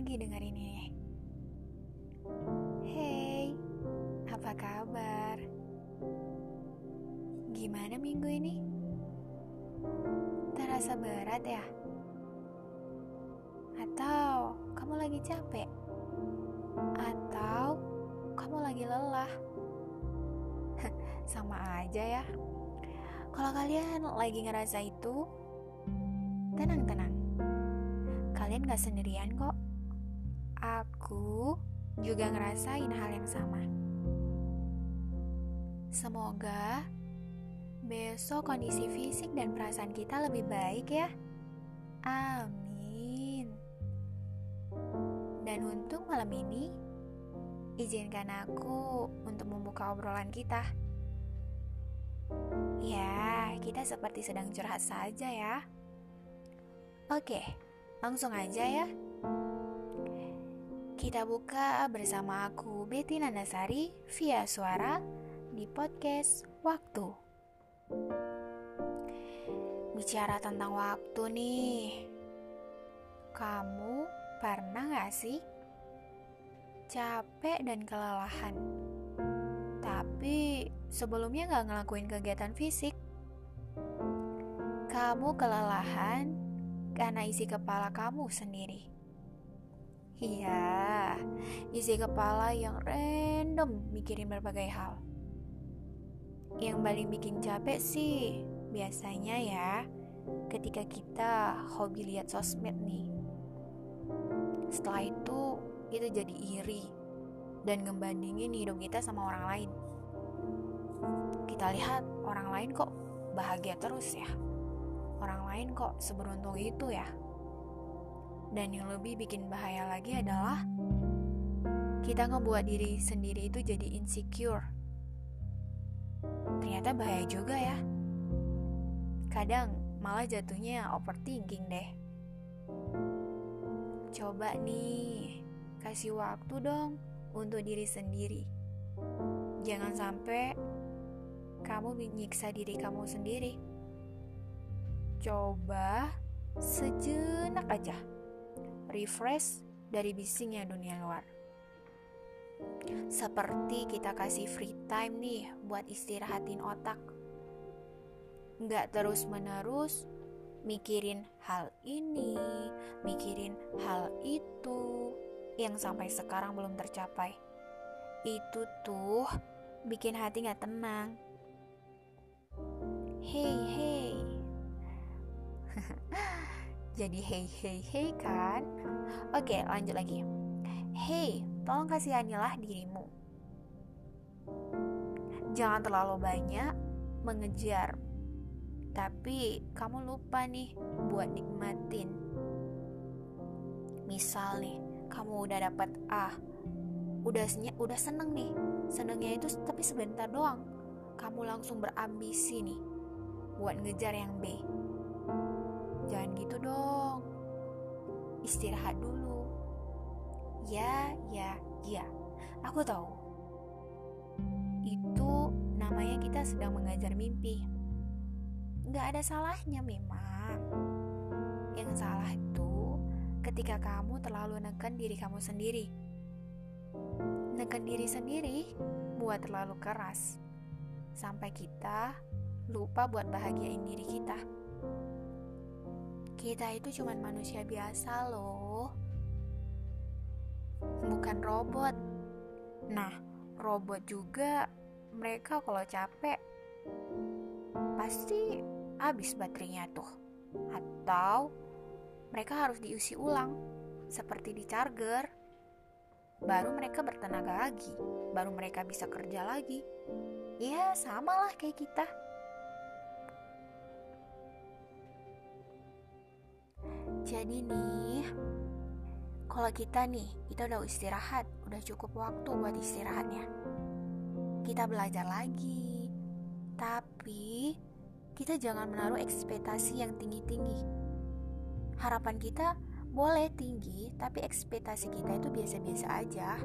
lagi dengerin ini. Hey, apa kabar? Gimana minggu ini? Terasa berat ya? Atau kamu lagi capek? Atau kamu lagi lelah? Sama aja ya. Kalau kalian lagi ngerasa itu, tenang-tenang. Kalian gak sendirian kok. Aku juga ngerasain hal yang sama. Semoga besok kondisi fisik dan perasaan kita lebih baik ya. Amin. Dan untuk malam ini, izinkan aku untuk membuka obrolan kita. Ya, kita seperti sedang curhat saja ya. Oke, langsung aja ya. Kita buka bersama aku Betty Nandasari via suara di podcast Waktu. Bicara tentang waktu nih. Kamu pernah gak sih capek dan kelelahan? Tapi sebelumnya gak ngelakuin kegiatan fisik. Kamu kelelahan karena isi kepala kamu sendiri. Iya, isi kepala yang random mikirin berbagai hal. Yang paling bikin capek sih biasanya ya ketika kita hobi lihat sosmed nih. Setelah itu kita jadi iri dan ngebandingin hidup kita sama orang lain. Kita lihat orang lain kok bahagia terus ya orang lain kok seberuntung itu ya. Dan yang lebih bikin bahaya lagi adalah kita ngebuat diri sendiri itu jadi insecure. Ternyata bahaya juga ya. Kadang malah jatuhnya overthinking deh. Coba nih, kasih waktu dong untuk diri sendiri. Jangan sampai kamu menyiksa diri kamu sendiri. Coba sejenak aja refresh dari bisingnya dunia luar. Seperti kita kasih free time nih buat istirahatin otak. Nggak terus-menerus mikirin hal ini, mikirin hal itu yang sampai sekarang belum tercapai. Itu tuh bikin hati nggak tenang. Hei, hei, Jadi hey hey hey kan? Oke lanjut lagi. Hey, tolong kasihanilah dirimu. Jangan terlalu banyak mengejar. Tapi kamu lupa nih buat nikmatin. Misal nih, kamu udah dapat A. Udah udah seneng nih. Senengnya itu tapi sebentar doang. Kamu langsung berambisi nih buat ngejar yang B Jangan gitu dong. Istirahat dulu. Ya, ya, ya. Aku tahu. Itu namanya kita sedang mengajar mimpi. Gak ada salahnya memang. Yang salah itu ketika kamu terlalu neken diri kamu sendiri. Neken diri sendiri buat terlalu keras. Sampai kita lupa buat bahagiain diri kita. Kita itu cuma manusia biasa loh. Bukan robot. Nah, robot juga mereka kalau capek pasti habis baterainya tuh. Atau mereka harus diisi ulang seperti di charger. Baru mereka bertenaga lagi, baru mereka bisa kerja lagi. Ya, samalah kayak kita. Jadi nih, kalau kita nih, kita udah istirahat, udah cukup waktu buat istirahatnya. Kita belajar lagi, tapi kita jangan menaruh ekspektasi yang tinggi-tinggi. Harapan kita boleh tinggi, tapi ekspektasi kita itu biasa-biasa aja.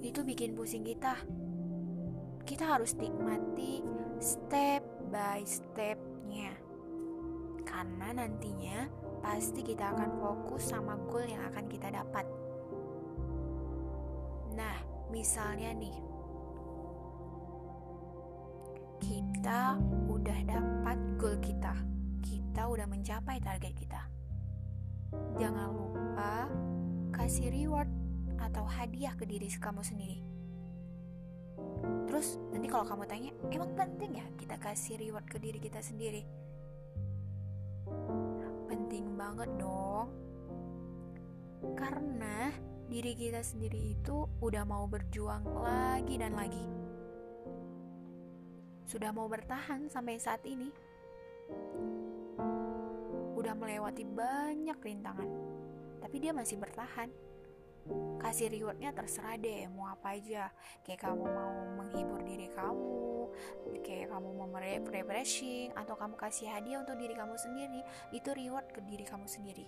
Itu bikin pusing kita. Kita harus nikmati step by stepnya Karena nantinya pasti kita akan fokus sama goal yang akan kita dapat. Nah, misalnya nih, kita udah dapat goal kita, kita udah mencapai target kita. Jangan lupa kasih reward atau hadiah ke diri kamu sendiri. Terus nanti kalau kamu tanya, emang penting ya kita kasih reward ke diri kita sendiri? Penting banget dong. Karena diri kita sendiri itu udah mau berjuang lagi dan lagi. Sudah mau bertahan sampai saat ini. Udah melewati banyak rintangan. Tapi dia masih bertahan kasih rewardnya terserah deh mau apa aja. Kayak kamu mau menghibur diri kamu kayak kamu mau refreshing atau kamu kasih hadiah untuk diri kamu sendiri itu reward ke diri kamu sendiri.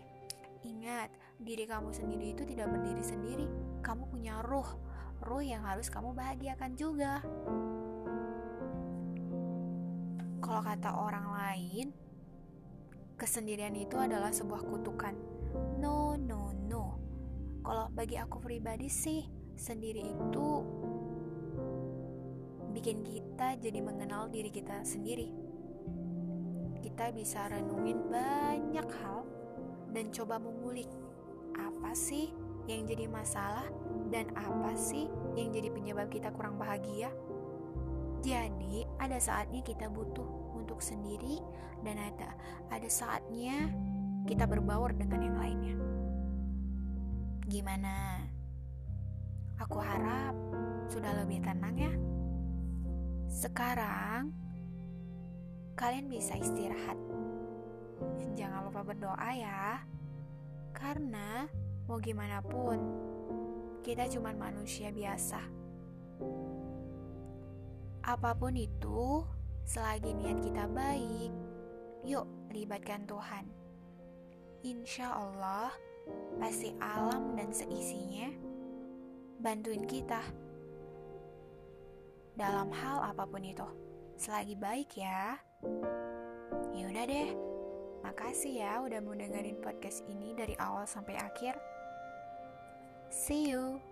Ingat diri kamu sendiri itu tidak berdiri sendiri kamu punya ruh. Ruh yang harus kamu bahagiakan juga. Kalau kata orang lain kesendirian itu adalah sebuah kutukan. No no no kalau bagi aku pribadi sih, sendiri itu bikin kita jadi mengenal diri kita sendiri. Kita bisa renungin banyak hal dan coba mengulik apa sih yang jadi masalah dan apa sih yang jadi penyebab kita kurang bahagia. Jadi, ada saatnya kita butuh untuk sendiri dan ada ada saatnya kita berbaur dengan yang lainnya. Gimana? Aku harap sudah lebih tenang ya. Sekarang kalian bisa istirahat. Jangan lupa berdoa ya. Karena mau gimana pun kita cuma manusia biasa. Apa pun itu, selagi niat kita baik, yuk libatkan Tuhan. Insya Allah, pasti alam dan seisinya bantuin kita dalam hal apa pun itu. Selagi baik ya. Ya udah deh. Makasih ya udah mau dengerin podcast ini dari awal sampai akhir. See you.